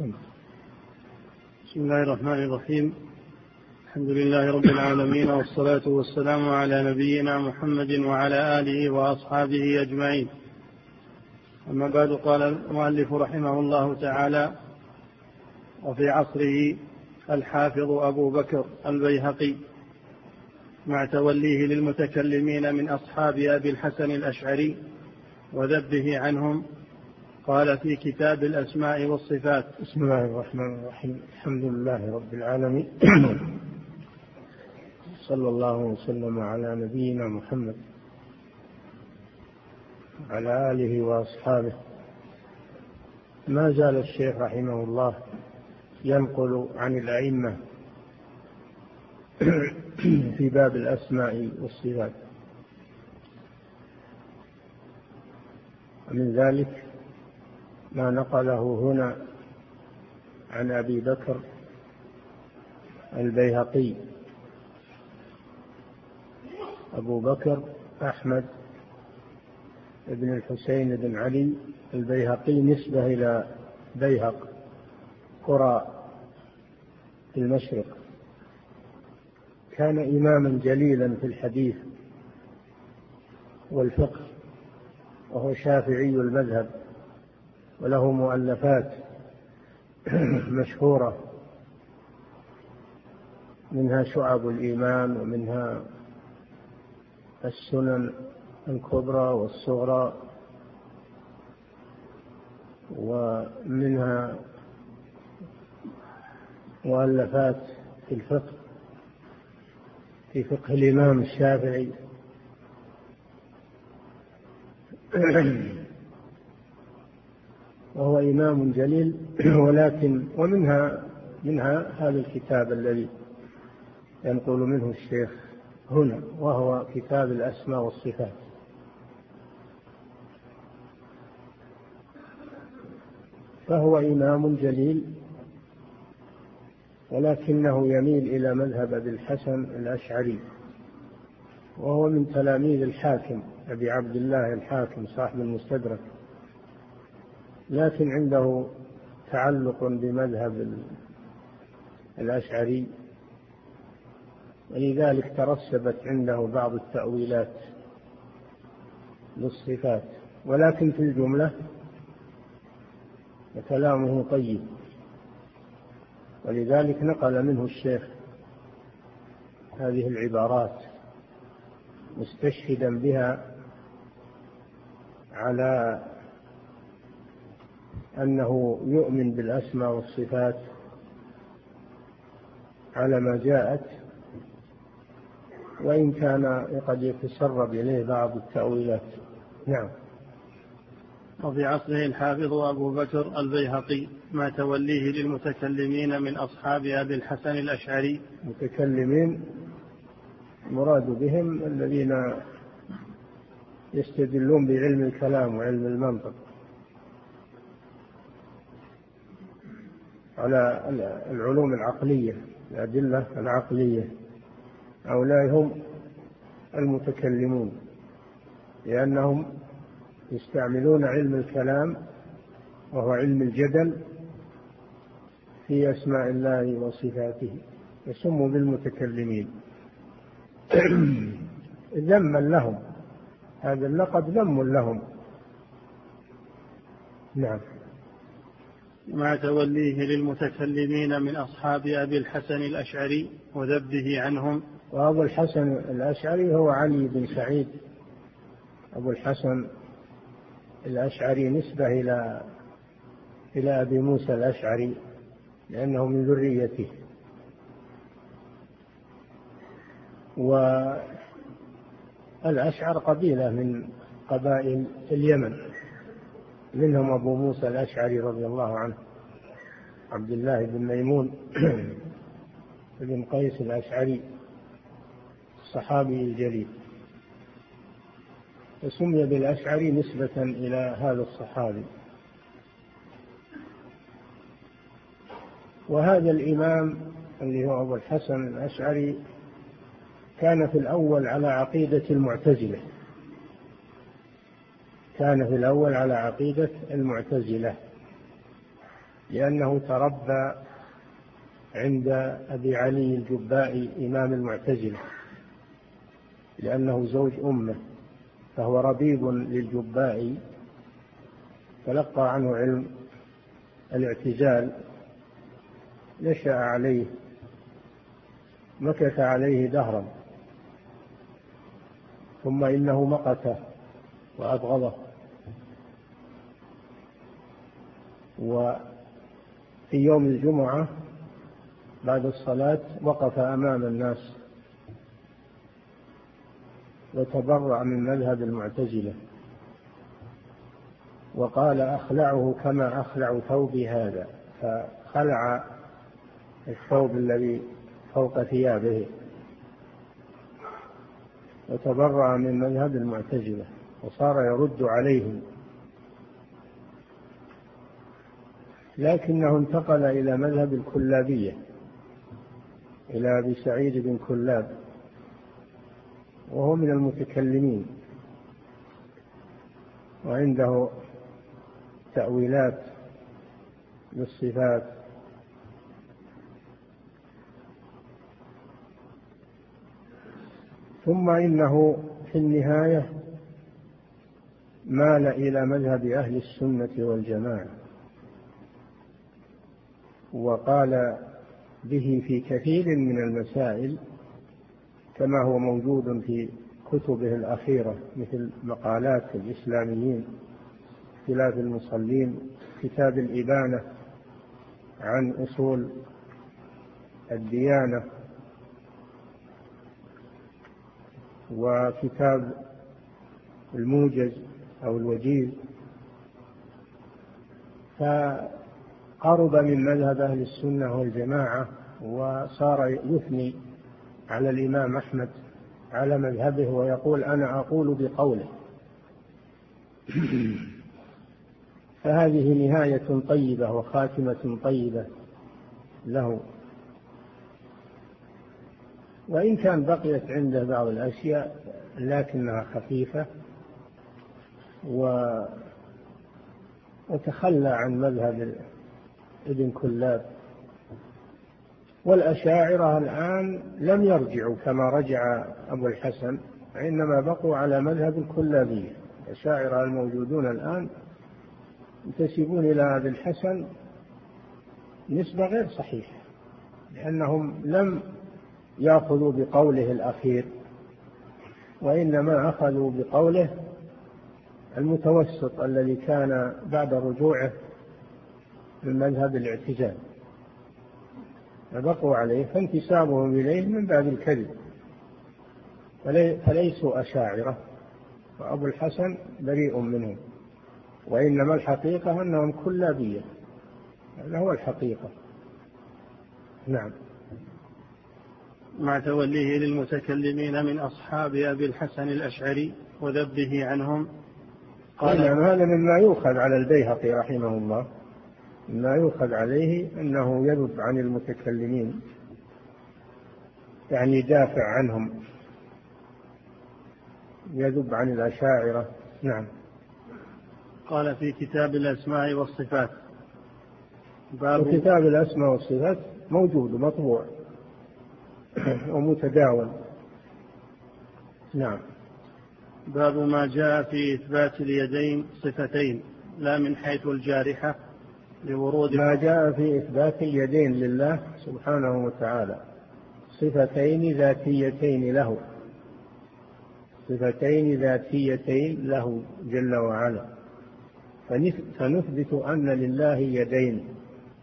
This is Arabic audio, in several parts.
أحسنت بسم الله الرحمن الرحيم. الحمد لله رب العالمين والصلاة والسلام على نبينا محمد وعلى آله وأصحابه أجمعين. أما بعد قال المؤلف رحمه الله تعالى وفي عصره الحافظ أبو بكر البيهقي. مع توليه للمتكلمين من أصحاب أبي الحسن الأشعري وذبه عنهم قال في كتاب الأسماء والصفات. بسم الله الرحمن الرحيم. الحمد لله رب العالمين. صلى الله وسلم على نبينا محمد. وعلى آله وأصحابه. ما زال الشيخ رحمه الله ينقل عن الأئمة في باب الأسماء والصفات. ومن ذلك ما نقله هنا عن أبي بكر البيهقي. أبو بكر أحمد بن الحسين بن علي البيهقي نسبة إلى بيهق قرى في المشرق. كان إماما جليلا في الحديث والفقه وهو شافعي المذهب. وله مؤلفات مشهورة. منها شعب الإيمان ومنها السنن الكبرى والصغرى ومنها مؤلفات في الفقه في فقه الإمام الشافعي. وهو إمام جليل. ولكن ومنها منها هذا الكتاب الذي ينقل منه الشيخ هنا وهو كتاب الأسماء والصفات. فهو إمام جليل ولكنه يميل إلى مذهب أبي الحسن الأشعري وهو من تلاميذ الحاكم أبي عبد الله الحاكم صاحب المستدرك. لكن عنده تعلق بمذهب الأشعري ولذلك ترسبت عنده بعض التأويلات للصفات. ولكن في الجملة كلامه طيب. ولذلك نقل منه الشيخ هذه العبارات مستشهدا بها على أنه يؤمن بالأسماء والصفات على ما جاءت وإن كان قد يتسرب إليه بعض التأويلات. نعم. وفي عصره الحافظ أبو بكر البيهقي مع توليه للمتكلمين من أصحاب أبي الحسن الأشعري. متكلمين مراد بهم الذين يستدلون بعلم الكلام وعلم المنطق. على العلوم العقلية الأدلة العقلية. هؤلاء هم المتكلمون لأنهم يستعملون علم الكلام وهو علم الجدل في أسماء الله وصفاته يسموا بالمتكلمين. ذما لهم هذا اللقب ذم لهم. نعم. مع توليه للمتكلمين من أصحاب أبي الحسن الأشعري وذبه عنهم. وأبو الحسن الأشعري هو علي بن سعيد. أبو الحسن الأشعري نسبة إلى إلى أبي موسى الأشعري لأنه من ذريته. والأشعر قبيلة من قبائل اليمن. منهم أبو موسى الأشعري رضي الله عنه عبد الله بن ميمون بن قيس الأشعري الصحابي الجليل. وسمي بالأشعري نسبة إلى هذا الصحابي. وهذا الإمام اللي هو أبو الحسن الأشعري كان في الأول على عقيدة المعتزلة. كان في الأول على عقيدة المعتزلة لأنه تربى عند أبي علي الجبائي إمام المعتزلة لأنه زوج أمه فهو ربيب للجبائي تلقى عنه علم الاعتزال نشأ عليه مكث عليه دهرا ثم إنه مقته وأبغضه. وفي يوم الجمعة بعد الصلاة وقف أمام الناس وتبرأ من مذهب المعتزلة وقال أخلعه كما أخلع ثوبي هذا فخلع الثوب الذي فوق ثيابه وتبرأ من مذهب المعتزلة وصار يرد عليهم. لكنه انتقل إلى مذهب الكلابية إلى أبي سعيد بن كلاب وهو من المتكلمين وعنده تأويلات للصفات. ثم إنه في النهاية مال إلى مذهب أهل السنة والجماعة. وقال به في كثير من المسائل كما هو موجود في كتبه الأخيرة مثل مقالات الإسلاميين اختلاف المصلين كتاب الإبانة عن أصول الديانة وكتاب الموجز أو الوجيز. فقرب من مذهب أهل السنة والجماعة وصار يثني على الإمام أحمد على مذهبه ويقول أنا أقول بقوله. فهذه نهاية طيبة وخاتمة طيبة له. وإن كان بقيت عنده بعض الأشياء لكنها خفيفة و وتخلى عن مذهب ابن كلاب. والأشاعرة الآن لم يرجعوا كما رجع أبو الحسن إنما بقوا على مذهب الكلابية. الأشاعرة الموجودون الآن ينتسبون إلى أبي الحسن نسبة غير صحيحة لأنهم لم يأخذوا بقوله الأخير وإنما أخذوا بقوله المتوسط الذي كان بعد رجوعه من مذهب الاعتزال. فبقوا عليه فانتسابهم إليه من باب الكذب. فليسوا أشاعرة. وأبو الحسن بريء منهم. وإنما الحقيقة أنهم كلابية. هذا هو الحقيقة. نعم. مع توليه للمتكلمين من أصحاب أبي الحسن الأشعري وذبه عنهم؟ قال نعم هذا مما يؤخذ على البيهقي رحمه الله. مما يؤخذ عليه أنه يذب عن المتكلمين يعني يدافع عنهم. يذب عن الأشاعرة. نعم. قال في كتاب الأسماء والصفات. باب كتاب الأسماء والصفات موجود ومطبوع ومتداول. نعم. باب ما جاء في إثبات اليدين صفتين لا من حيث الجارحة لورود ما جاء في إثبات اليدين لله سبحانه وتعالى. صفتين ذاتيتين له. صفتين ذاتيتين له جل وعلا. فنثبت أن لله يدين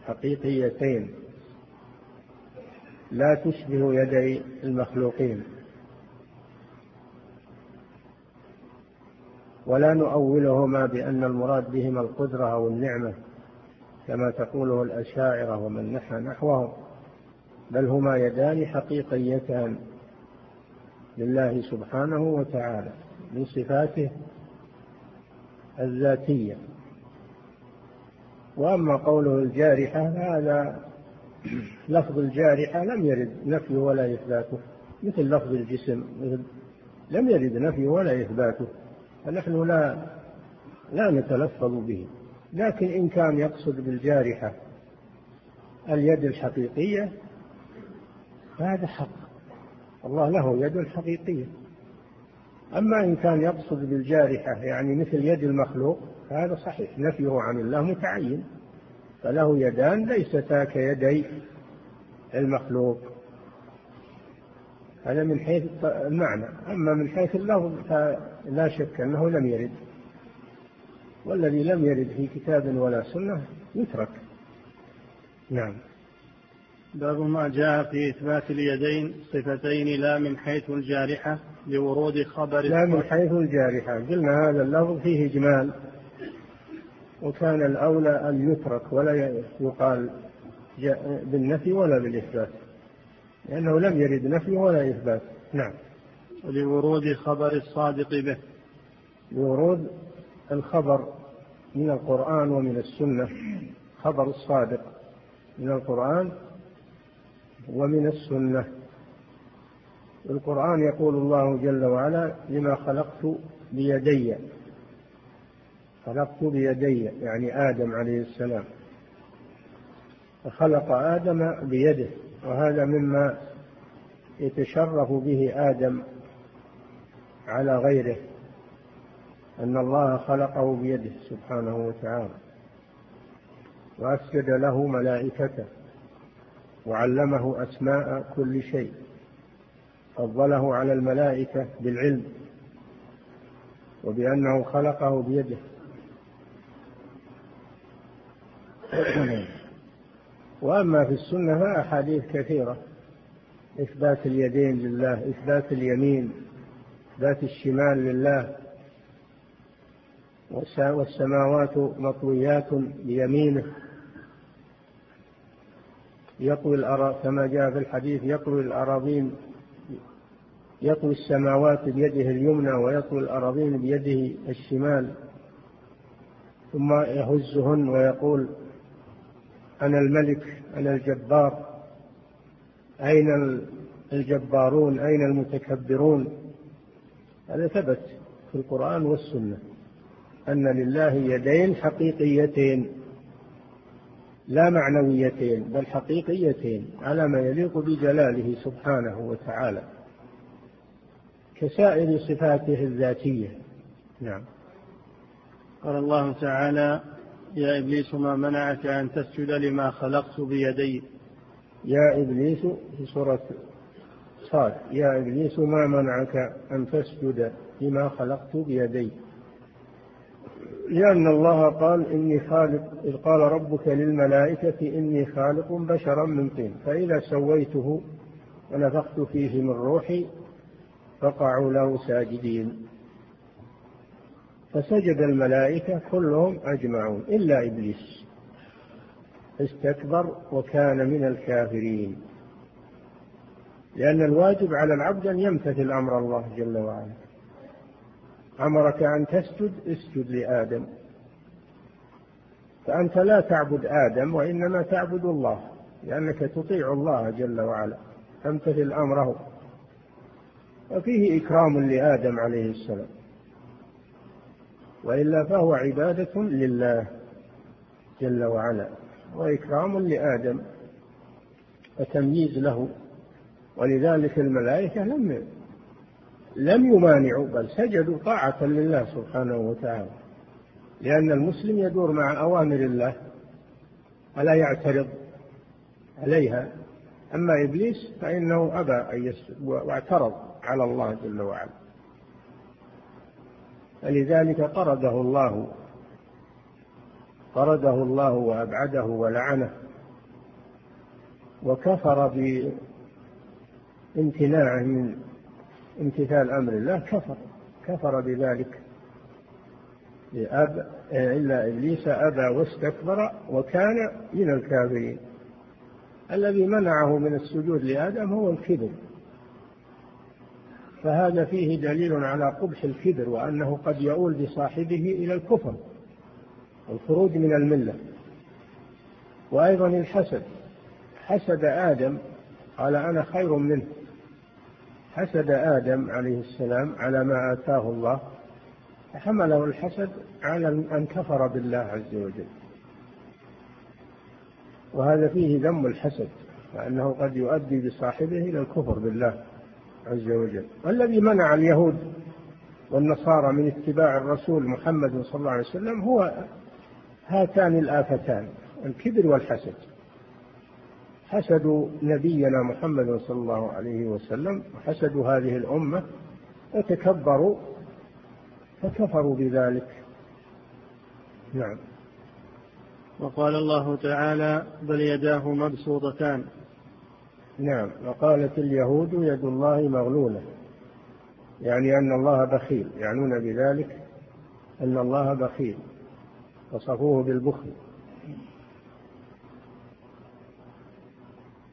حقيقيتين. لا تشبه يدي المخلوقين. ولا نؤولهما بأن المراد بهما القدرة أو النعمة كما تقوله الأشاعرة ومن نحى نحوهم بل هما يدان حقيقيتان لله سبحانه وتعالى من صفاته الذاتية. وأما قوله الجارحة هذا لفظ الجارحة لم يرد نفيه ولا إثباته مثل لفظ الجسم لم يرد نفيه ولا إثباته فنحن لا لا نتلفظ به. لكن إن كان يقصد بالجارحة اليد الحقيقية فهذا حق. الله له يد حقيقية أما إن كان يقصد بالجارحة يعني مثل يد المخلوق فهذا صحيح. نفيه عن الله متعين. فله يدان ليستا كيدي المخلوق. هذا من حيث المعنى. أما من حيث اللفظ فلا شك أنه لم يرد. والذي لم يرد في كتاب ولا سنة يترك. نعم. باب ما جاء في إثبات اليدين صفتين لا من حيث الجارحة لورود خبر لا من حيث الجارحة. قلنا هذا اللفظ فيه إجمال. وكان الأولى أن يترك ولا يقال بالنفي ولا بالإثبات. لأنه لم يرد نفي ولا إثبات. نعم. لورود خبر الصادق به. لورود الخبر من القرآن ومن السنة خبر الصادق من القرآن ومن السنة. القرآن يقول الله جل وعلا لما خلقت بيدي خلقت بيدي يعني آدم عليه السلام. فخلق آدم بيده وهذا مما يتشرف به آدم على غيره. أن الله خلقه بيده سبحانه وتعالى وأسجد له ملائكته وعلمه أسماء كل شيء فضله على الملائكة بالعلم وبأنه خلقه بيده. وأما في السنة فأحاديث كثيرة إثبات اليدين لله إثبات اليمين إثبات الشمال لله والسماوات مطويات بيمينه. يطوي كما جاء في الحديث يطوي الأراضين يطوي السماوات بيده اليمنى ويطوي الأراضين بيده الشمال. ثم يهزهن ويقول أنا الملك أنا الجبار. أين الجبارون؟ أين المتكبرون؟ هذا ثبت في القرآن والسنة. أن لله يدين حقيقيتين لا معنويتين بل حقيقيتين على ما يليق بجلاله سبحانه وتعالى. كسائر صفاته الذاتية. نعم. قال الله تعالى يا إبليس ما منعك أن تسجد لما خلقت بيدي. يا إبليس في سورة صاد يا إبليس ما منعك أن تسجد لما خلقت بيدي. لأن الله قال إني خالق إذ قال ربك للملائكة إني خالق بشرا من طين فإذا سويته ونفخت فيه من روحي فقعوا له ساجدين. فسجد الملائكة كلهم أجمعون إلا إبليس. استكبر وكان من الكافرين. لأن الواجب على العبد أن يمتثل أمر الله جل وعلا. أمرك أن تسجد اسجد لآدم. فأنت لا تعبد آدم وإنما تعبد الله لأنك تطيع الله جل وعلا. تمتثل أمره وفيه إكرام لآدم عليه السلام. وإلا فهو عبادة لله جل وعلا وإكرام لآدم. وتمييز له. ولذلك الملائكة لم لم يمانعوا بل سجدوا طاعة لله سبحانه وتعالى. لأن المسلم يدور مع أوامر الله ولا يعترض عليها. أما إبليس فإنه أبى أن يسجد واعترض على الله جل وعلا. فلذلك طرده الله طرده الله وأبعده ولعنه وكفر بامتناعه من امتثال أمر الله كفر كفر بذلك. إلا إبليس أبى واستكبر وكان من الكافرين. الذي منعه من السجود لآدم هو الكبر. فهذا فيه دليل على قبح الكبر وأنه قد يؤول بصاحبه إلى الكفر والخروج من الملة. وأيضا الحسد حسد آدم قال أنا خير منه. حسد آدم عليه السلام على ما آتاه الله فحمله الحسد على أن كفر بالله عز وجل. وهذا فيه ذم الحسد فأنه قد يؤدي بصاحبه إلى الكفر بالله عز وجل. الذي منع اليهود والنصارى من اتباع الرسول محمد صلى الله عليه وسلم هو هاتان الآفتان الكبر والحسد. حسدوا نبينا محمد صلى الله عليه وسلم وحسدوا هذه الأمة وتكبروا فكفروا بذلك. نعم. وقال الله تعالى بل يداه مبسوطتان. نعم. وقالت اليهود يد الله مغلولة. يعني أن الله بخيل يعنون بذلك أن الله بخيل وصفوه بالبخل.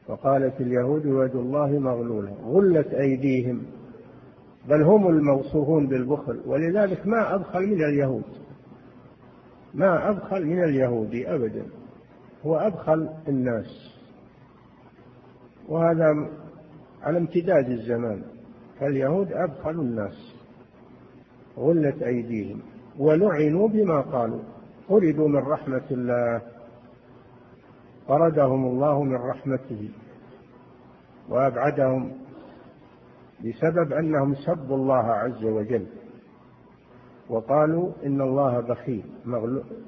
وقالت اليهود يد الله مغلولة غلت أيديهم بل هم الموصوفون بالبخل. ولذلك ما أبخل من اليهود ما أبخل من اليهود أبدا. هو أبخل الناس. وهذا على امتداد الزمان. فاليهود أبخل الناس. غلت أيديهم. ولعنوا بما قالوا. طردوا من رحمة الله. طردهم الله من رحمته وأبعدهم بسبب أنهم سبوا الله عز وجل وقالوا إن الله بخيل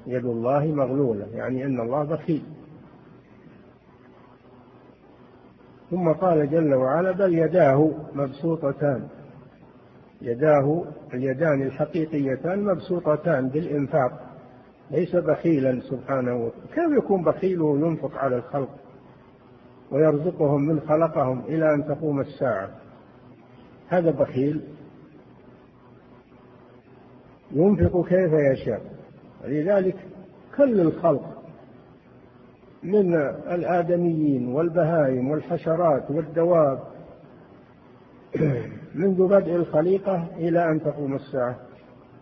يد الله مغلولة يعني أن الله بخيل. ثم قال جل وعلا بل يداه مبسوطتان يداه اليدان الحقيقيتان مبسوطتان بالإنفاق. ليس بخيلا سبحانه وتعالى. كيف يكون بخيل وينفق على الخلق ويرزقهم من خلقهم إلى أن تقوم الساعة؟ هذا بخيل. ينفق كيف يشاء. لذلك كل الخلق من الآدميين والبهائم والحشرات والدواب منذ بدء الخليقة إلى أن تقوم الساعة.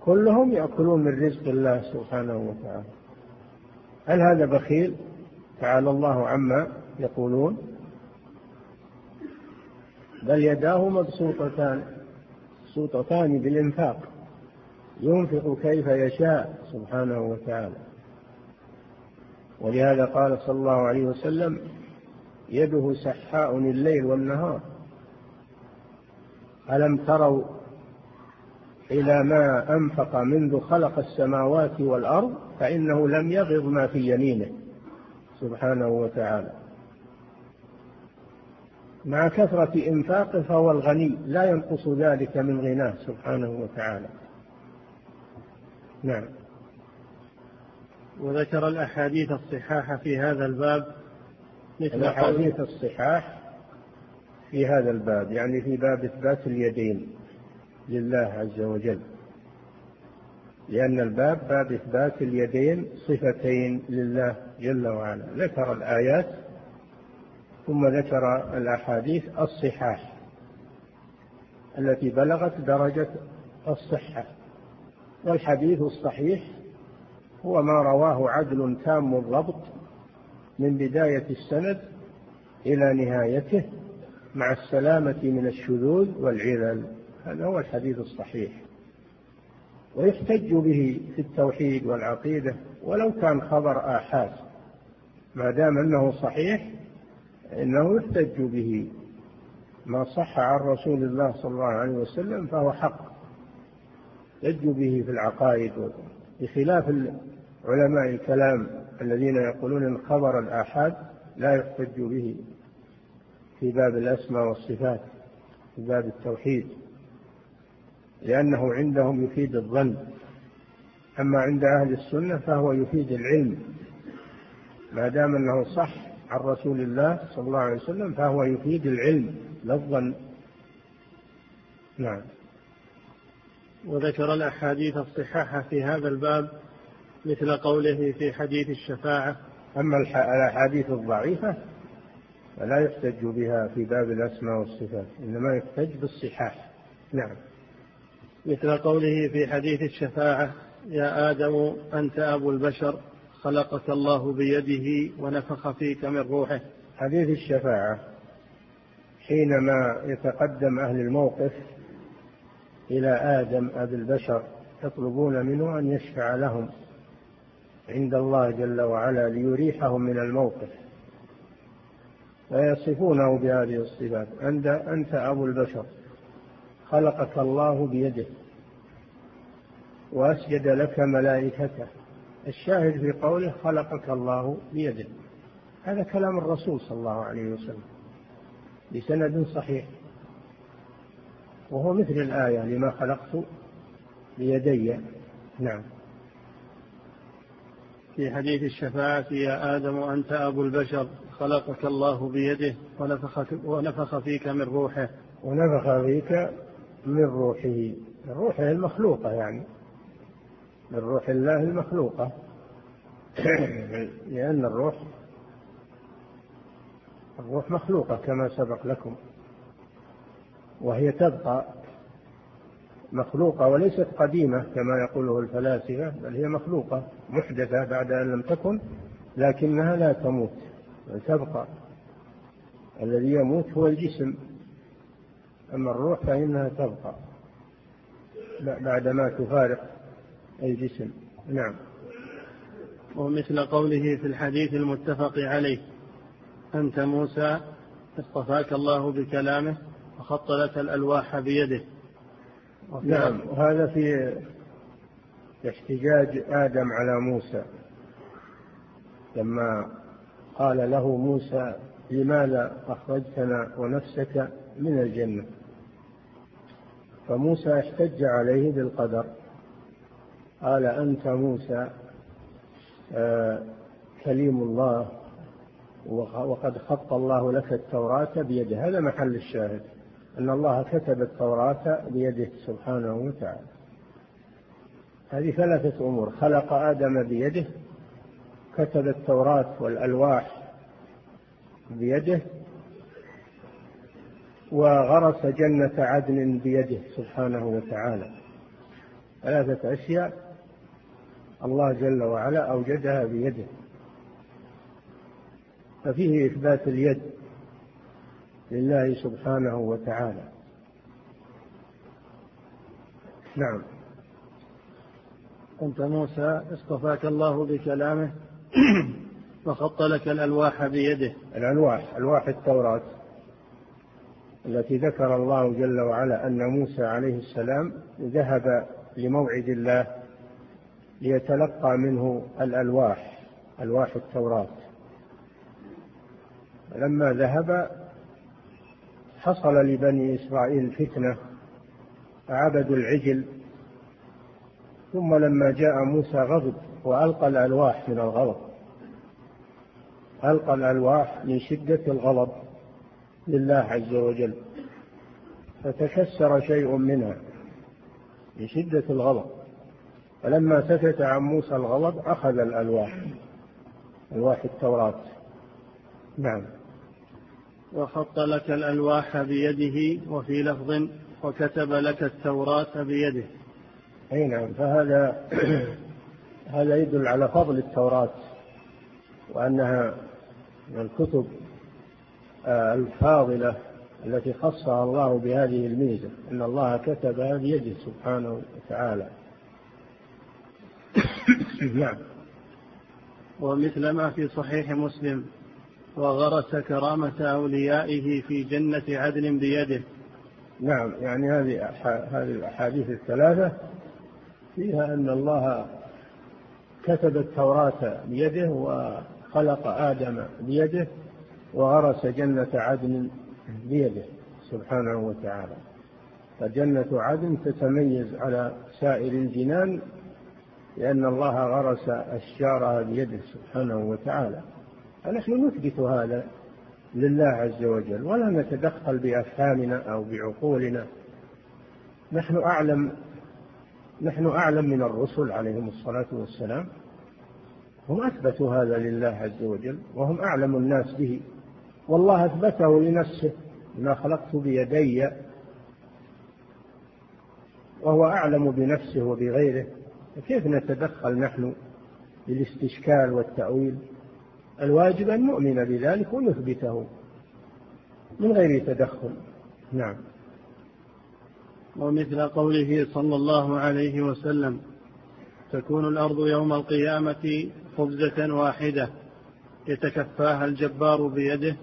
كلهم يأكلون من رزق الله سبحانه وتعالى. هل هذا بخيل؟ تعالى الله عما يقولون. بل يداه مبسوطتان مبسوطتان بالإنفاق. ينفق كيف يشاء سبحانه وتعالى. ولهذا قال صلى الله عليه وسلم يده سحاء الليل والنهار. ألم تروا إلى ما أنفق منذ خلق السماوات والأرض فإنه لم يغض ما في يمينه سبحانه وتعالى. مع كثرة إنفاقه فهو الغني لا ينقص ذلك من غناه سبحانه وتعالى. نعم. وذكر الأحاديث الصحاح في هذا الباب مثل الأحاديث الصحاح في هذا الباب يعني في باب إثبات اليدين. لله عز وجل. لأن الباب باب إثبات اليدين صفتين لله جل وعلا. ذكر الآيات ثم ذكر الأحاديث الصحاح التي بلغت درجة الصحة. والحديث الصحيح هو ما رواه عدل تام الضبط من بداية السند إلى نهايته مع السلامة من الشذوذ والعلل هذا هو الحديث الصحيح. ويحتج به في التوحيد والعقيدة ولو كان خبر آحاد. ما دام أنه صحيح إنه يحتج به. ما صح عن رسول الله صلى الله عليه وسلم فهو حق. يحتج به في العقائد بخلاف علماء الكلام الذين يقولون إن خبر الآحاد لا يحتج به في باب الأسماء والصفات في باب التوحيد. لأنه عندهم يفيد الظن. أما عند أهل السنة فهو يفيد العلم. ما دام أنه صح عن رسول الله صلى الله عليه وسلم فهو يفيد العلم لا الظن. نعم. وذكر الأحاديث الصحاحة في هذا الباب مثل قوله في حديث الشفاعة. أما الأحاديث الضعيفة فلا يحتج بها في باب الأسماء والصفات إنما يحتج بالصحاح. نعم. مثل قوله في حديث الشفاعة يا آدم أنت أبو البشر خلقك الله بيده ونفخ فيك من روحه. حديث الشفاعة حينما يتقدم أهل الموقف إلى آدم أبي البشر يطلبون منه أن يشفع لهم عند الله جل وعلا ليريحهم من الموقف فيصفونه بهذه الصفات أنت أنت أبو البشر خلقك الله بيده وأسجد لك ملائكته. الشاهد في قوله خلقك الله بيده. هذا كلام الرسول صلى الله عليه وسلم بسند صحيح. وهو مثل الآية لما خلقت بيدي. نعم. في حديث الشفاعة يا آدم أنت أبو البشر خلقك الله بيده ونفخ, ونفخ فيك من روحه. ونفخ فيك من روحه من روحه المخلوقة يعني. من روح الله المخلوقة. لأن الروح الروح مخلوقة كما سبق لكم. وهي تبقى مخلوقة وليست قديمة كما يقوله الفلاسفة بل هي مخلوقة محدثة بعد أن لم تكن لكنها لا تموت بل تبقى. الذي يموت هو الجسم. أما الروح فإنها تبقى. بعدما تفارق الجسم. نعم. ومثل قوله في الحديث المتفق عليه أنت موسى اصطفاك الله بكلامه وخط لك الألواح بيده. نعم. وهذا في احتجاج آدم على موسى. لما قال له موسى لماذا أخرجتنا ونفسك من الجنة؟ فموسى احتج عليه بالقدر. قال أنت موسى آه، كليم الله وقد خط الله لك التوراة بيده. هذا محل الشاهد أن الله كتب التوراة بيده سبحانه وتعالى. هذه ثلاثة أمور. خلق آدم بيده كتب التوراة والألواح بيده وغرس جنة عدن بيده سبحانه وتعالى. ثلاثة أشياء الله جل وعلا أوجدها بيده. ففيه إثبات اليد لله سبحانه وتعالى. نعم. أنت موسى اصطفاك الله بكلامه وخط لك الألواح بيده. الألواح ألواح التوراة. التي ذكر الله جل وعلا أن موسى عليه السلام ذهب لموعد الله ليتلقى منه الألواح ألواح التوراة. لما ذهب حصل لبني إسرائيل فتنة فعبدوا العجل. ثم لما جاء موسى غضب وألقى الألواح من الغضب. ألقى الألواح من شدة الغضب. لله عز وجل فتكسر شيء منها من شدة الغضب. فلما سكت عن موسى الغضب أخذ الألواح ألواح التوراة. نعم. وخط لك الألواح بيده وفي لفظ وكتب لك التوراة بيده. أي نعم. فهذا هذا يدل على فضل التوراة وأنها من الكتب الفاضلة التي خصها الله بهذه الميزة أن الله كتبها بيده سبحانه وتعالى. نعم. ومثل ما في صحيح مسلم وغرس كرامة أوليائه في جنة عدن بيده. نعم يعني هذه هذه الأحاديث الثلاثة فيها أن الله كتب التوراة بيده وخلق آدم بيده وغرس جنة عدن بيده سبحانه وتعالى. فجنة عدن تتميز على سائر الجنان لأن الله غرس أشجارها بيده سبحانه وتعالى. فنحن نثبت هذا لله عز وجل ولا نتدخل بأفهامنا أو بعقولنا. نحن أعلم نحن أعلم من الرسل عليهم الصلاة والسلام. هم أثبتوا هذا لله عز وجل وهم أعلم الناس به. والله أثبته لنفسه ما خلقت بيدي وهو أعلم بنفسه وبغيره. فكيف نتدخل نحن بالاستشكال والتأويل؟ الواجب أن نؤمن بذلك ونثبته من غير تدخل. نعم. ومثل قوله صلى الله عليه وسلم تكون الأرض يوم القيامة خبزة واحدة يتكفاها الجبار بيده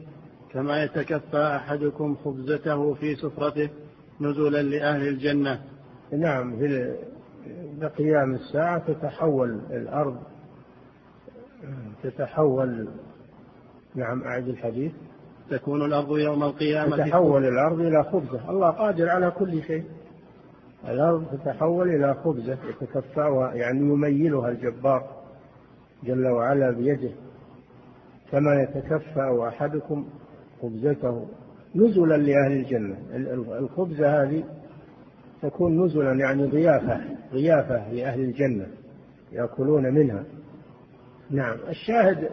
كما يتكفى أحدكم خبزته في سفرته نزلا لأهل الجنة؟ نعم في بقيام الساعة تتحول الأرض تتحول نعم أعد الحديث. تكون الأرض يوم القيامة تتحول الأرض إلى خبزة. الله قادر على كل شيء. الأرض تتحول إلى خبزة يتكفأها يعني يميلها الجبار جل وعلا بيده. كما يتكفأ أحدكم خبزته نزلا لأهل الجنة. الخبزة هذه تكون نزلا يعني ضيافة ضيافة لأهل الجنة يأكلون منها. نعم الشاهد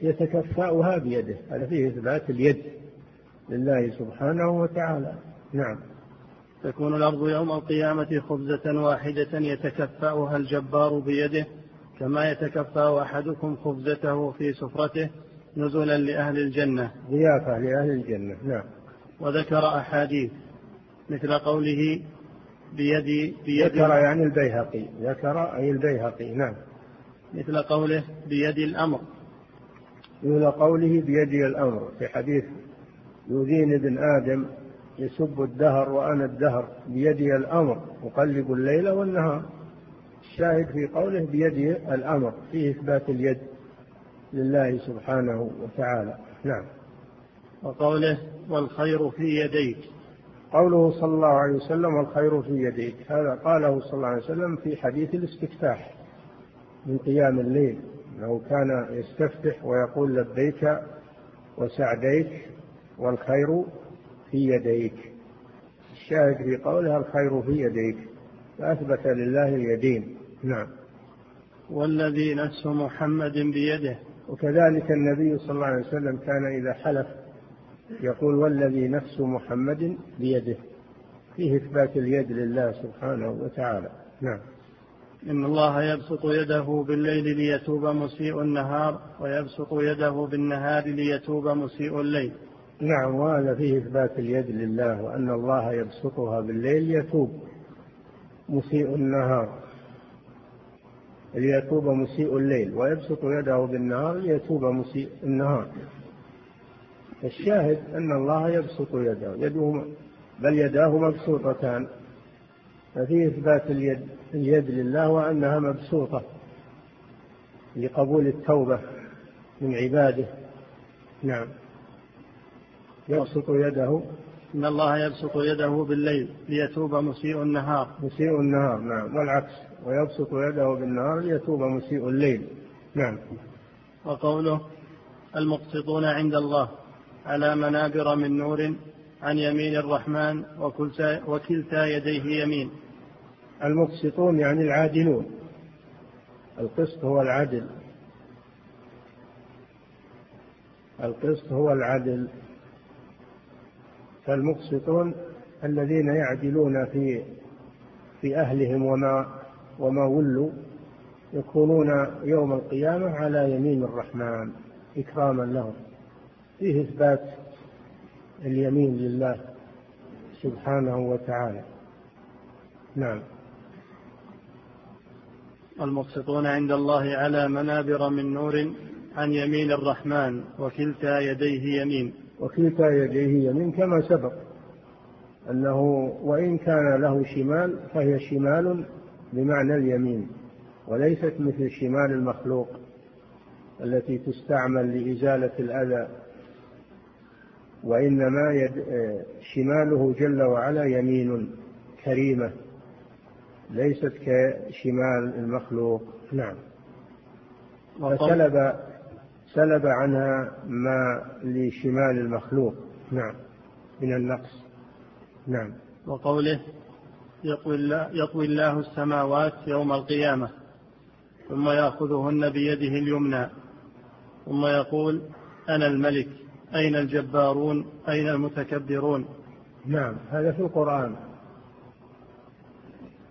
يتكفأها بيده هذا فيه إثبات اليد لله سبحانه وتعالى. نعم. تكون الأرض يوم القيامة خبزة واحدة يتكفأها الجبار بيده كما يتكفأ أحدكم خبزته في سفرته. نزلا لأهل الجنة. ضيافة لأهل الجنة نعم. وذكر أحاديث مثل قوله بيدي بيد ذكر يعني البيهقي ذكر أي البيهقي نعم. مثل قوله بيد الأمر. مثل قوله بيدي الأمر في حديث يؤذيني ابن آدم يسب الدهر وأنا الدهر بيدي الأمر أقلب الليل والنهار. الشاهد في قوله بيدي الأمر فيه إثبات اليد. لله سبحانه وتعالى. نعم. وقوله والخير في يديك. قوله صلى الله عليه وسلم والخير في يديك. هذا قاله صلى الله عليه وسلم في حديث الاستفتاح من قيام الليل. انه كان يستفتح ويقول لبيك وسعديك والخير في يديك. الشاهد في قولها الخير في يديك. فأثبت لله اليدين. نعم. والذي نفس محمد بيده. وكذلك النبي صلى الله عليه وسلم كان إذا حلف يقول والذي نفس محمد بيده. فيه إثبات اليد لله سبحانه وتعالى. نعم. إن الله يبسط يده بالليل ليتوب مسيء النهار ويبسط يده بالنهار ليتوب مسيء الليل. نعم وهذا فيه إثبات اليد لله وأن الله يبسطها بالليل يتوب مسيء النهار. ليتوب مسيء الليل ويبسط يده بالنهار ليتوب مسيء النهار. الشاهد أن الله يبسط يده يده بل يداه مبسوطتان. ففيه إثبات اليد اليد لله وأنها مبسوطة لقبول التوبة من عباده. نعم. يبسط يده إن الله يبسط يده بالليل ليتوب مسيء النهار. مسيء النهار نعم. والعكس ويبسط يده بالنهار ليتوب مسيء الليل. نعم. وقوله المقسطون عند الله على منابر من نور عن يمين الرحمن وكلتا, وكلتا يديه يمين. المقسطون يعني العادلون. القسط هو العدل. القسط هو العدل. فالمقسطون الذين يعدلون في في أهلهم وما وما ولوا يكونون يوم القيامة على يمين الرحمن إكراما لهم. فيه إثبات اليمين لله سبحانه وتعالى. نعم. المقسطون عند الله على منابر من نور عن يمين الرحمن وكلتا يديه يمين. وكلتا يديه يمين كما سبق أنه وإن كان له شمال فهي شمال بمعنى اليمين وليست مثل شمال المخلوق التي تستعمل لإزالة الأذى وإنما يد شماله جل وعلا يمين كريمة ليست كشمال المخلوق. نعم. فسلب سلب عنها ما لشمال المخلوق. نعم. من النقص. نعم. وقوله يطوي الله, يطوي الله السماوات يوم القيامة ثم يأخذهن بيده اليمنى ثم يقول أنا الملك أين الجبارون؟ أين المتكبرون؟ نعم. هذا في القرآن.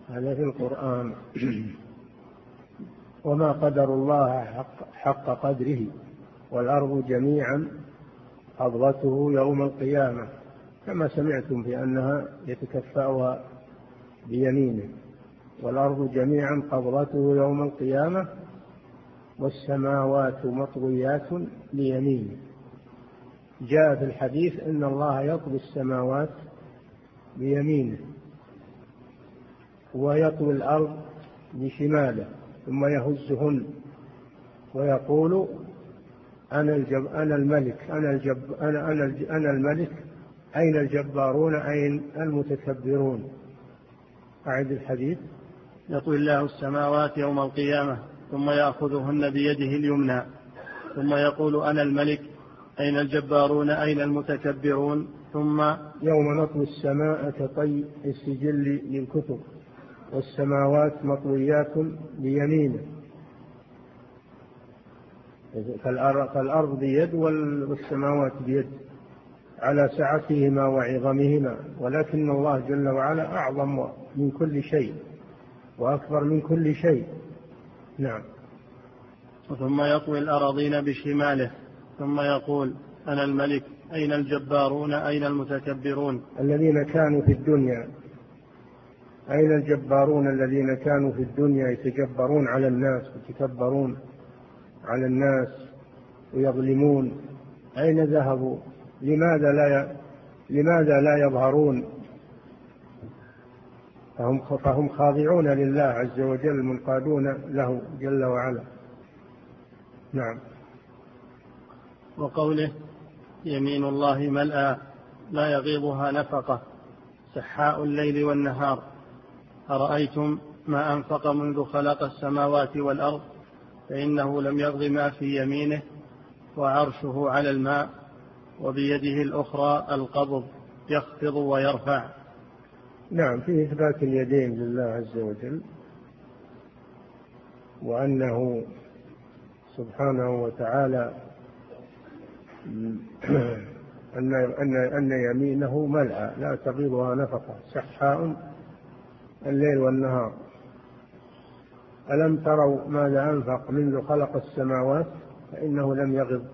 هذا في القرآن. وما قدر الله حق, حق قدره. والأرض جميعا قبضته يوم القيامة كما سمعتم في أنها يتكفأها بيمينه. والأرض جميعا قبضته يوم القيامة والسماوات مطويات بيمينه جاء في الحديث إن الله يطوي السماوات بيمينه ويطوي الأرض بشماله ثم يهزهن ويقول أنا الجب أنا الملك أنا الجب أنا أنا أنا الملك أين الجبارون أين المتكبرون؟ أعد الحديث. يطوي الله السماوات يوم القيامة ثم يأخذهن بيده اليمنى ثم يقول أنا الملك أين الجبارون أين المتكبرون؟ ثم يوم نطوي السماء كطي السجل للكتب والسماوات مطويات بيمينه فالأرض بيد والسماوات بيد على سعتهما وعظمهما ولكن الله جل وعلا أعظم من كل شيء وأكبر من كل شيء. نعم. ثم يطوي الأراضين بشماله ثم يقول أنا الملك أين الجبارون أين المتكبرون؟ الذين كانوا في الدنيا. أين الجبارون الذين كانوا في الدنيا يتجبرون على الناس ويتكبرون؟ على الناس ويظلمون. أين ذهبوا؟ لماذا لا ي... لماذا لا يظهرون؟ فهم فهم خاضعون لله عز وجل منقادون له جل وعلا. نعم. وقوله يمين الله ملأى لا يغيضها نفقة سحاء الليل والنهار. أرأيتم ما أنفق منذ خلق السماوات والأرض؟ فإنه لم يغض ما في يمينه وعرشه على الماء وبيده الأخرى القبض يخفض ويرفع. نعم في إثبات اليدين لله عز وجل وأنه سبحانه وتعالى أن أن أن يمينه ملأى لا تغيضها نفقة سحاء الليل والنهار. ألم تروا ماذا أنفق منذ خلق السماوات؟ فإنه لم يغض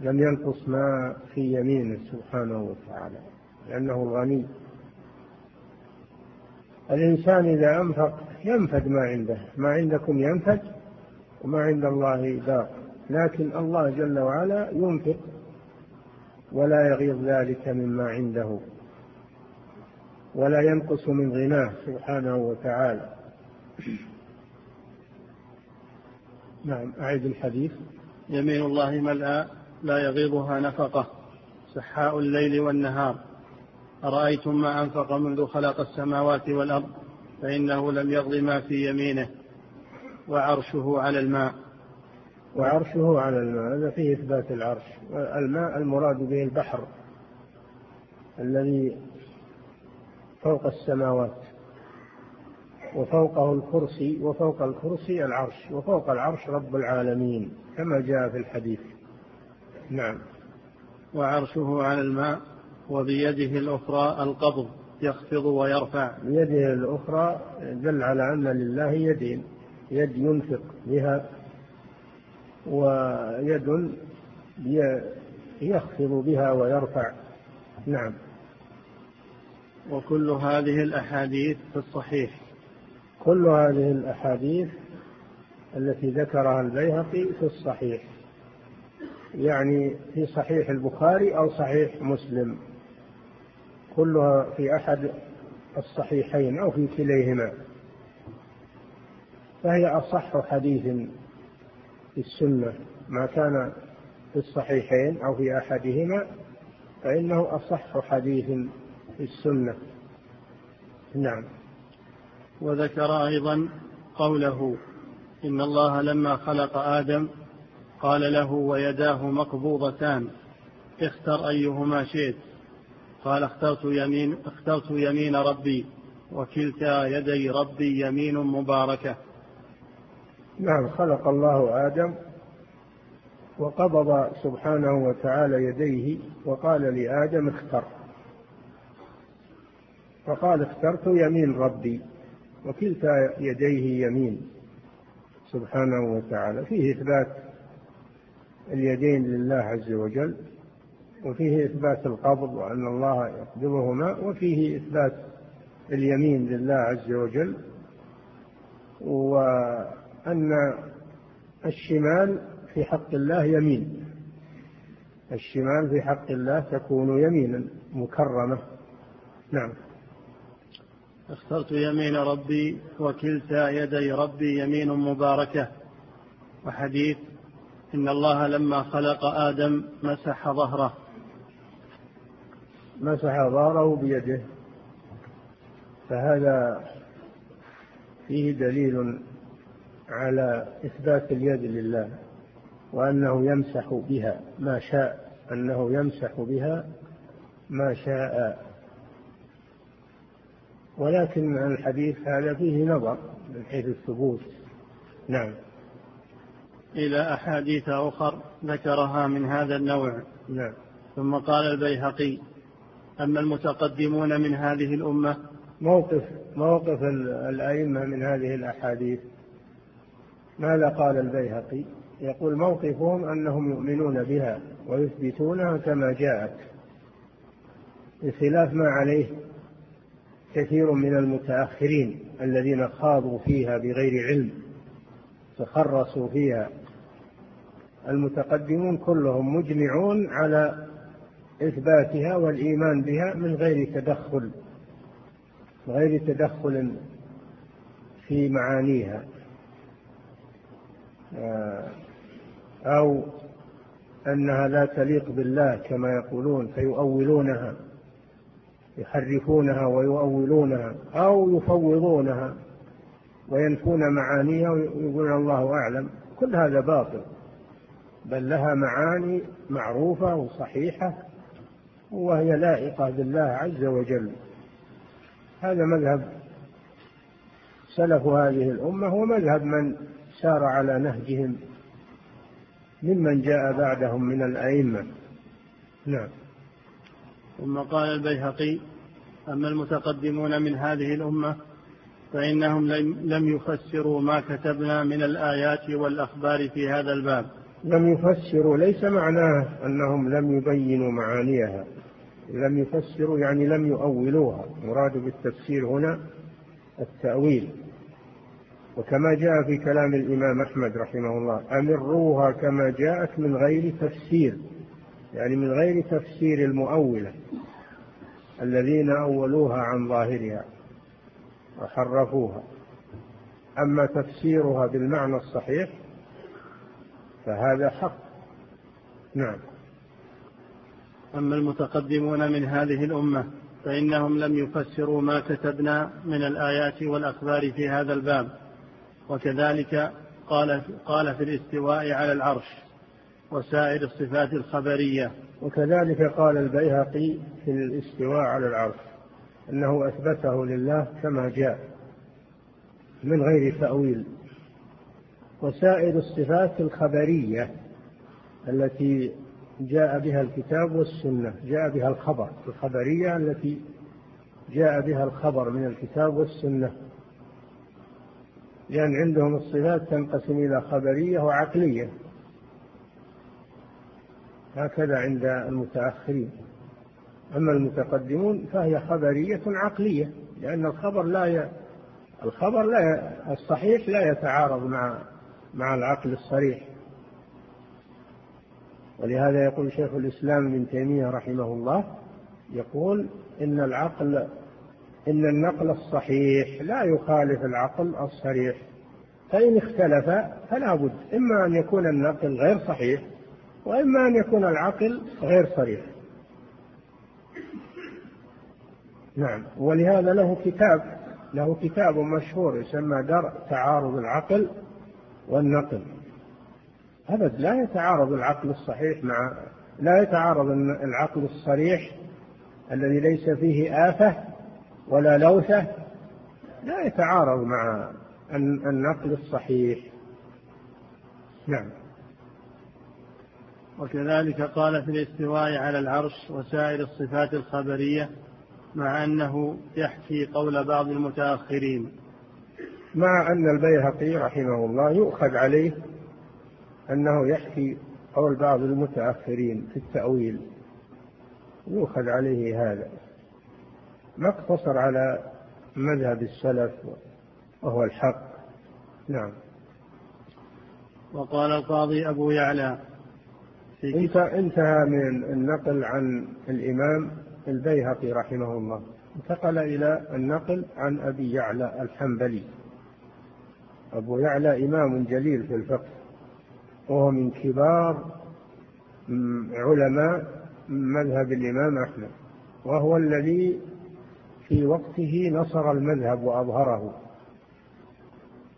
لم ينقص ما في يمينه سبحانه وتعالى لأنه الغني. الإنسان إذا أنفق ينفد ما عنده ما عندكم ينفد وما عند الله باق لكن الله جل وعلا ينفق ولا يغيظ ذلك مما عنده ولا ينقص من غناه سبحانه وتعالى. نعم أعيد الحديث. يمين الله ملأى لا يغيضها نفقة سحاء الليل والنهار. أرأيتم ما أنفق منذ خلق السماوات والأرض؟ فإنه لم يغض ما في يمينه. وعرشه على الماء. وعرشه على الماء هذا فيه إثبات العرش. الماء المراد به البحر الذي فوق السماوات. وفوقه الكرسي وفوق الكرسي العرش وفوق العرش رب العالمين كما جاء في الحديث. نعم. وعرشه على الماء وبيده الأخرى القبض يخفض ويرفع. بيده الأخرى دل على أن لله يدين يد ينفق بها ويد يخفض بها ويرفع. نعم. وكل هذه الأحاديث في الصحيح. كل هذه الأحاديث التي ذكرها البيهقي في الصحيح يعني في صحيح البخاري أو صحيح مسلم كلها في أحد الصحيحين أو في كليهما. فهي أصح حديث في السنة ما كان في الصحيحين أو في أحدهما فإنه أصح حديث في السنة. نعم. وذكر أيضا قوله إن الله لما خلق آدم قال له ويداه مقبوضتان اختر أيهما شئت. قال اخترت يمين اخترت يمين ربي وكلتا يدي ربي يمين مباركة. نعم خلق الله آدم وقبض سبحانه وتعالى يديه وقال لآدم اختر. فقال اخترت يمين ربي. وكلتا يديه يمين سبحانه وتعالى. فيه إثبات اليدين لله عز وجل وفيه إثبات القبض وأن الله يقبضهما وفيه إثبات اليمين لله عز وجل و أن الشمال في حق الله يمين. الشمال في حق الله تكون يمينا مكرمة. نعم. اخترت يمين ربي وكلتا يدي ربي يمين مباركة. وحديث إن الله لما خلق آدم مسح ظهره. مسح ظهره بيده. فهذا فيه دليل على إثبات اليد لله وأنه يمسح بها ما شاء أنه يمسح بها ما شاء. ولكن الحديث هذا فيه نظر من حيث الثبوت. نعم. إلى أحاديث أخر ذكرها من هذا النوع. نعم. ثم قال البيهقي أما المتقدمون من هذه الأمة؟ موقف موقف الأئمة من هذه الأحاديث. ماذا قال البيهقي؟ يقول موقفهم أنهم يؤمنون بها ويثبتونها كما جاءت بخلاف ما عليه كثير من المتأخرين الذين خاضوا فيها بغير علم تخرصوا فيها المتقدمون كلهم مجمعون على إثباتها والإيمان بها من غير تدخل غير تدخل في معانيها آه، أو أنها لا تليق بالله كما يقولون فيؤولونها. يحرفونها ويؤولونها أو يفوضونها وينفون معانيها ويقولون الله أعلم. كل هذا باطل بل لها معاني معروفة وصحيحة وهي لائقة بالله عز وجل. هذا مذهب سلف هذه الأمة ومذهب من سار على نهجهم ممن جاء بعدهم من الأئمة. نعم. ثم قال البيهقي أما المتقدمون من هذه الأمة فإنهم لم يفسروا ما كتبنا من الآيات والأخبار في هذا الباب. لم يفسروا ليس معناه أنهم لم يبينوا معانيها. لم يفسروا يعني لم يؤولوها. مراد بالتفسير هنا التأويل. وكما جاء في كلام الإمام أحمد رحمه الله أمروها كما جاءت من غير تفسير. يعني من غير تفسير المؤولة الذين أولوها عن ظاهرها وحرفوها. أما تفسيرها بالمعنى الصحيح فهذا حق. نعم. أما المتقدمون من هذه الأمة فإنهم لم يفسروا ما كتبنا من الآيات والأخبار في هذا الباب. وكذلك قال قال في الاستواء على العرش. وسائر الصفات الخبرية. وكذلك قال البيهقي في الاستواء على العرش أنه أثبته لله كما جاء من غير تأويل. وسائر الصفات الخبرية التي جاء بها الكتاب والسنة جاء بها الخبر. الخبرية التي جاء بها الخبر من الكتاب والسنة. لأن عندهم الصفات تنقسم إلى خبرية وعقلية. هكذا عند المتأخرين. أما المتقدمون فهي خبرية عقلية لأن الخبر لا ي... الخبر لا ي... الصحيح لا يتعارض مع مع العقل الصريح. ولهذا يقول شيخ الإسلام ابن تيمية رحمه الله يقول إن العقل إن النقل الصحيح لا يخالف العقل الصريح. فإن اختلف فلا بد إما أن يكون النقل غير صحيح وإما أن يكون العقل غير صريح. نعم. ولهذا له كتاب له كتاب مشهور يسمى درء تعارض العقل والنقل. أبد لا يتعارض العقل الصحيح مع لا يتعارض العقل الصريح الذي ليس فيه آفة ولا لوثة. لا يتعارض مع النقل الصحيح. نعم. وكذلك قال في الاستواء على العرش وسائر الصفات الخبرية مع أنه يحكي قول بعض المتأخرين. مع أن البيهقي رحمه الله يؤخذ عليه أنه يحكي قول بعض المتأخرين في التأويل. يؤخذ عليه هذا. ما اقتصر على مذهب السلف وهو الحق. نعم. وقال القاضي أبو يعلى انتهى من النقل عن الإمام البيهقي رحمه الله. انتقل إلى النقل عن أبي يعلى الحنبلي. أبو يعلى إمام جليل في الفقه وهو من كبار علماء مذهب الإمام أحمد وهو الذي في وقته نصر المذهب وأظهره.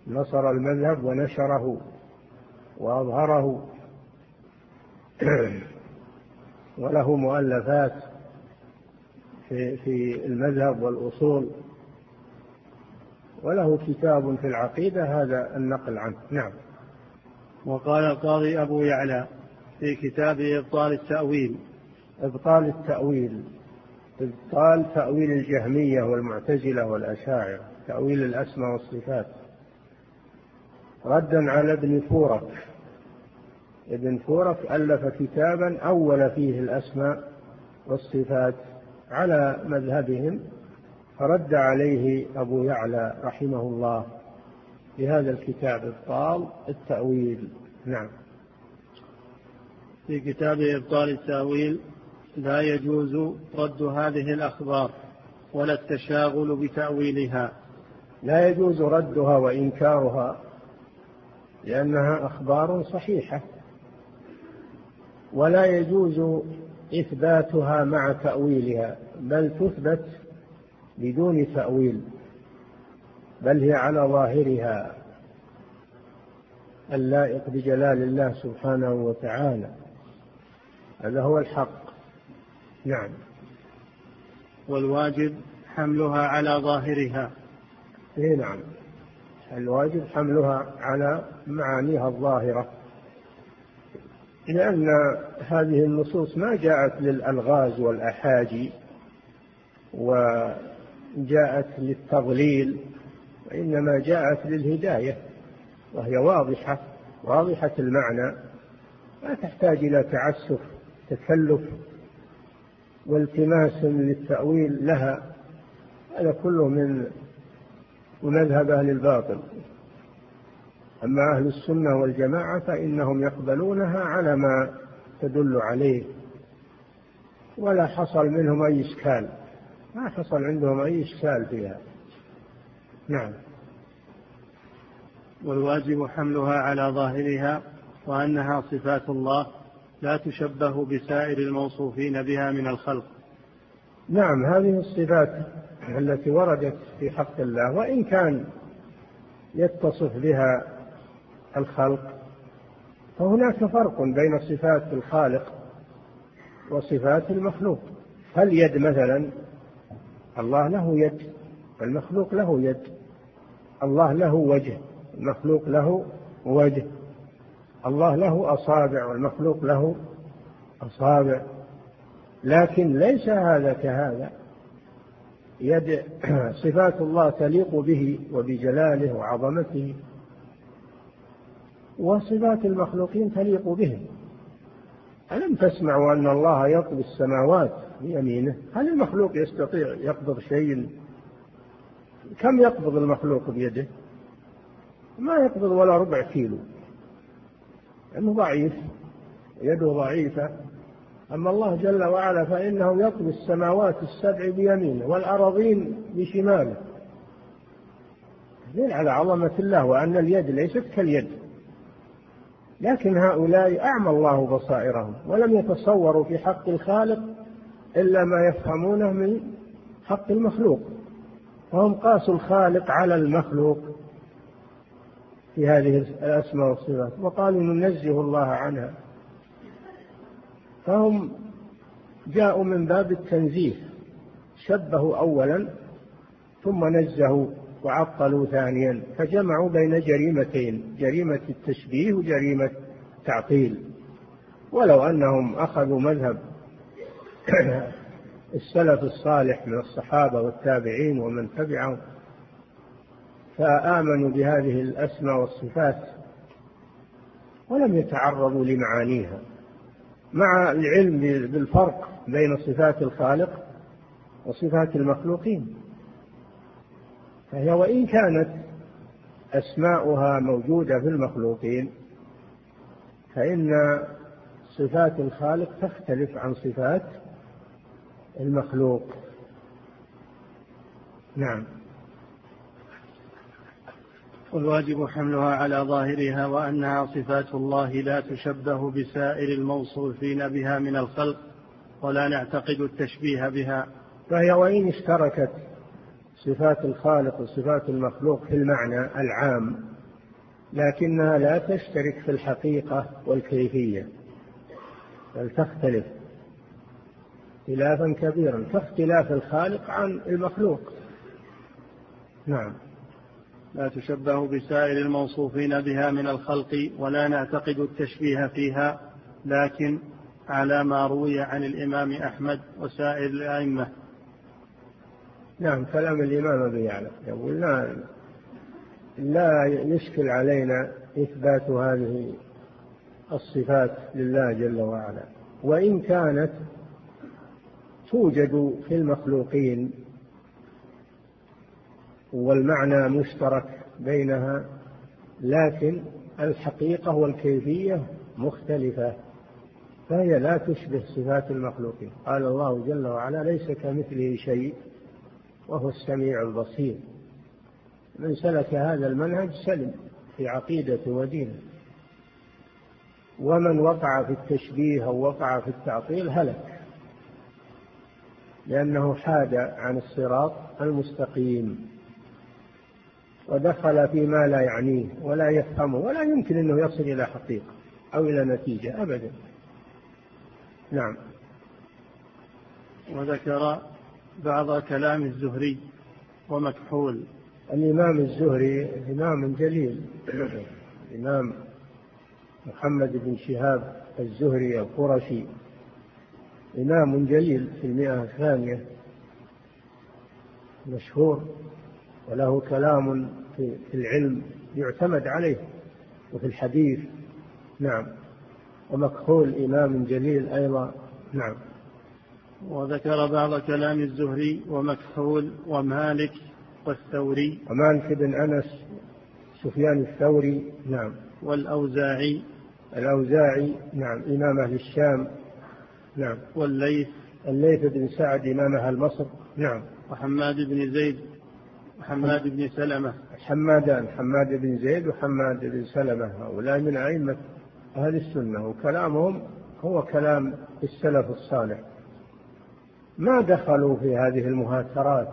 نصر المذهب ونشره وأظهره. وله مؤلفات في في المذهب والأصول. وله كتاب في العقيدة هذا النقل عنه. نعم. وقال القاضي أبو يعلى في كتاب إبطال التأويل. إبطال التأويل. إبطال تأويل الجهمية والمعتزلة والأشاعرة تأويل الأسماء والصفات. ردا على ابن فورك. ابن فورك ألف كتابا أول فيه الأسماء والصفات على مذهبهم فرد عليه أبو يعلى رحمه الله بهذا الكتاب إبطال التأويل. نعم. في كتاب إبطال التأويل لا يجوز رد هذه الأخبار ولا التشاغل بتأويلها. لا يجوز ردها وإنكارها لأنها أخبار صحيحة. ولا يجوز إثباتها مع تأويلها بل تثبت بدون تأويل بل هي على ظاهرها اللائق بجلال الله سبحانه وتعالى. هذا هو الحق. نعم. والواجب حملها على ظاهرها. اي نعم. الواجب حملها على معانيها الظاهرة. لأن هذه النصوص ما جاءت للألغاز والأحاجي وجاءت للتضليل وإنما جاءت للهداية وهي واضحة واضحة المعنى لا تحتاج إلى تعسف تكلف والتماس للتأويل لها هذا كله من مذهب أهل الباطل. أما أهل السنة والجماعة فإنهم يقبلونها على ما تدل عليه. ولا حصل منهم أي إشكال. ما حصل عندهم أي إشكال فيها. نعم. والواجب حملها على ظاهرها وأنها صفات الله لا تشبه بسائر الموصوفين بها من الخلق. نعم هذه الصفات التي وردت في حق الله وإن كان يتصف بها الخلق فهناك فرق بين صفات الخالق وصفات المخلوق. فاليد مثلا؟ الله له يد المخلوق له يد. الله له وجه المخلوق له وجه. الله له أصابع والمخلوق له أصابع. لكن ليس هذا كهذا. يد صفات الله تليق به وبجلاله وعظمته. وصفات المخلوقين تليق بهم. ألم تسمعوا أن الله يطوي السماوات بيمينه؟ هل المخلوق يستطيع يقبض شيء؟ كم يقبض المخلوق بيده؟ ما يقبض ولا ربع كيلو. لأنه ضعيف يده ضعيفة. أما الله جل وعلا فإنه يطوي السماوات السبع بيمينه والأراضين بشماله. دليل على عظمة الله وأن اليد ليست كاليد. لكن هؤلاء أعمى الله بصائرهم ولم يتصوروا في حق الخالق إلا ما يفهمونه من حق المخلوق. فهم قاسوا الخالق على المخلوق في هذه الأسماء والصفات وقالوا ننزه الله عنها. فهم جاءوا من باب التنزيه شبهوا أولا ثم نزهوا وعطلوا ثانيا فجمعوا بين جريمتين جريمة التشبيه وجريمة التعطيل. ولو أنهم أخذوا مذهب السلف الصالح من الصحابة والتابعين ومن تبعهم فآمنوا بهذه الأسماء والصفات ولم يتعرضوا لمعانيها. مع العلم بالفرق بين صفات الخالق وصفات المخلوقين. فهي وإن كانت أسماؤها موجودة في المخلوقين فإن صفات الخالق تختلف عن صفات المخلوق. نعم. والواجب حملها على ظاهرها وأنها صفات الله لا تشبه بسائر الموصوفين بها من الخلق ولا نعتقد التشبيه بها. فهي وإن اشتركت صفات الخالق وصفات المخلوق في المعنى العام لكنها لا تشترك في الحقيقة والكيفية بل تختلف اختلافا كبيرا كاختلاف الخالق عن المخلوق. نعم. لا تشبه بسائر الموصوفين بها من الخلق ولا نعتقد التشبيه فيها لكن على ما روي عن الإمام أحمد وسائر الأئمة. نعم كلام الإمام أبي يعلى يقول لا لا يشكل علينا إثبات هذه الصفات لله جل وعلا. وإن كانت توجد في المخلوقين والمعنى مشترك بينها لكن الحقيقة والكيفية مختلفة فهي لا تشبه صفات المخلوقين. قال الله جل وعلا ليس كمثله شيء وهو السميع البصير. من سلك هذا المنهج سلم في عقيدته ودينه. ومن وقع في التشبيه أو وقع في التعطيل هلك لأنه حاد عن الصراط المستقيم ودخل فيما لا يعنيه ولا يفهمه ولا يمكن أنه يصل إلى حقيقة أو إلى نتيجة أبدا. نعم. وذكر بعض كلام الزهري ومكحول. الإمام الزهري إمام جليل. الإمام محمد بن شهاب الزهري القرشي. إمام جليل في المئة الثانية. مشهور وله كلام في العلم يعتمد عليه وفي الحديث. نعم. ومكحول إمام جليل أيضا. نعم. وذكر بعض كلام الزهري ومكحول ومالك والثوري. ومالك بن أنس سفيان الثوري نعم. والأوزاعي. الأوزاعي نعم. إمام أهل الشام نعم. والليث. الليث بن سعد إمام أهل مصر نعم. وحماد بن زيد وحماد بن سلمة. حمادان حماد بن زيد وحماد بن سلمة. هؤلاء من أئمة أهل السنة وكلامهم هو كلام السلف الصالح. ما دخلوا في هذه المهاترات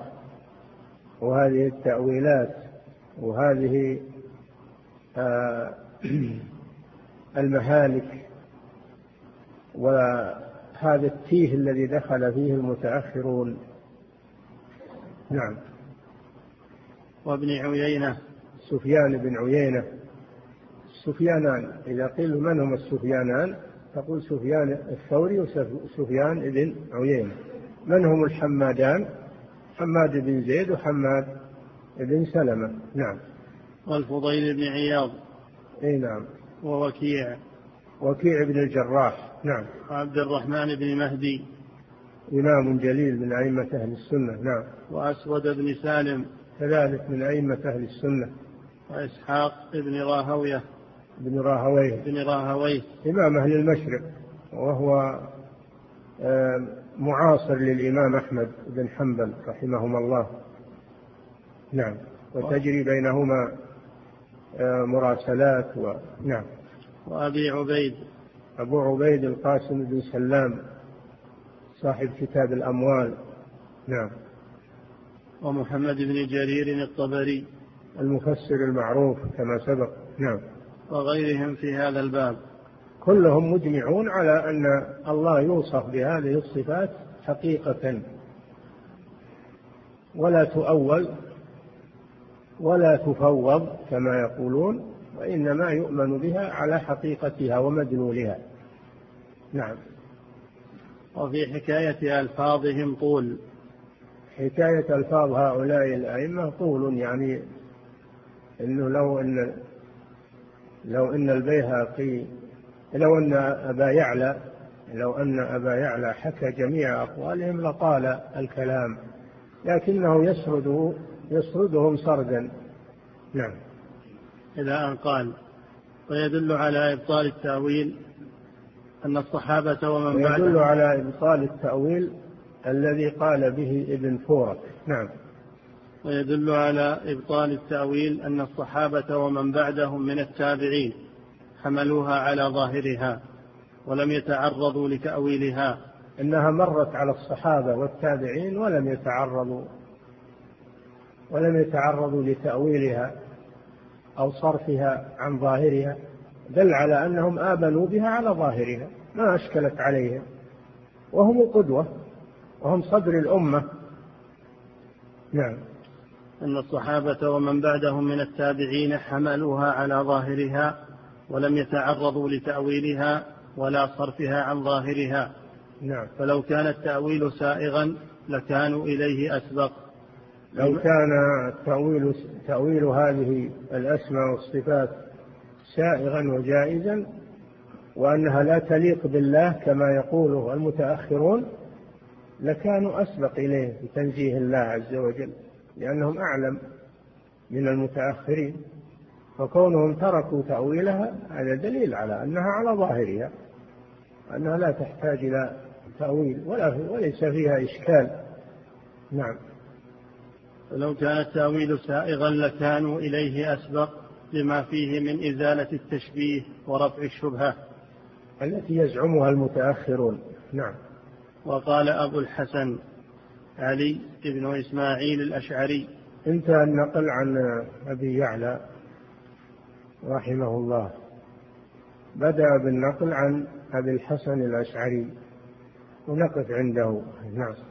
وهذه التأويلات وهذه آه المهالك وهذا التيه الذي دخل فيه المتأخرون. نعم. وابن عيينة. سفيان بن عيينة. سفيانان. إذا قيل من هم السفيانان؟ تقول سفيان الثوري وسفيان بن عيينة. من هم الحمادان؟ حماد بن زيد وحماد بن سلمة. نعم. والفضيل بن عياض. إي نعم. ووكيع. وكيع بن الجراح. نعم. وعبد الرحمن بن مهدي. إمام جليل من أئمة أهل السنة. نعم. وأسود بن سالم. كذلك من أئمة أهل السنة. وإسحاق بن راهوية. بن راهوية. بن راهوية. إمام أهل المشرق. وهو معاصر للإمام أحمد بن حنبل رحمهما الله. نعم. وتجري بينهما مراسلات و... نعم. وأبي عبيد. أبو عبيد القاسم بن سلام صاحب كتاب الأموال. نعم. ومحمد بن جرير الطبري. المفسر المعروف كما سبق. نعم. وغيرهم في هذا الباب. كلهم مجمعون على أن الله يوصف بهذه الصفات حقيقة. ولا تؤول ولا تفوض كما يقولون وإنما يؤمن بها على حقيقتها ومدلولها نعم. وفي حكاية ألفاظهم طول حكاية ألفاظ هؤلاء الأئمة طول يعني أنه لو أن لو أن البيهقي لو أن أبا يعلى لو أن أبا يعلى حكى جميع أقوالهم لطال الكلام لكنه يسرد يسردهم سردا. نعم. إلى أن قال ويدل على إبطال التأويل أن الصحابة ومن يدل بعدهم على إبطال التأويل الذي قال به ابن فورك. نعم. ويدل على إبطال التأويل أن الصحابة ومن بعدهم من التابعين. حملوها على ظاهرها ولم يتعرضوا لتأويلها. إنها مرت على الصحابة والتابعين ولم يتعرضوا ولم يتعرضوا لتأويلها أو صرفها عن ظاهرها دل على أنهم آمنوا بها على ظاهرها ما أشكلت عليهم. وهم القدوة وهم صدر الأمة. نعم. أن الصحابة ومن بعدهم من التابعين حملوها على ظاهرها ولم يتعرضوا لتأويلها ولا صرفها عن ظاهرها. نعم. فلو كان التأويل سائغا لكانوا إليه أسبق. لو كان التأويل تأويل هذه الأسماء والصفات سائغا وجائزا وأنها لا تليق بالله كما يقوله المتأخرون لكانوا أسبق إليه بتنزيه الله عز وجل لأنهم أعلم من المتأخرين. فكونهم تركوا تأويلها هذا دليل على أنها على ظاهرها أنها لا تحتاج إلى تأويل ولا وليس فيها إشكال. نعم. ولو كان التأويل سائغا لكانوا إليه أسبق لما فيه من إزالة التشبيه ورفع الشبهة. التي يزعمها المتأخرون. نعم. وقال أبو الحسن علي بن إسماعيل الأشعري. انتهى النقل عن أبي يعلى. رحمه الله. بدأ بالنقل عن أبي الحسن الأشعري. ونقف عنده. نعم.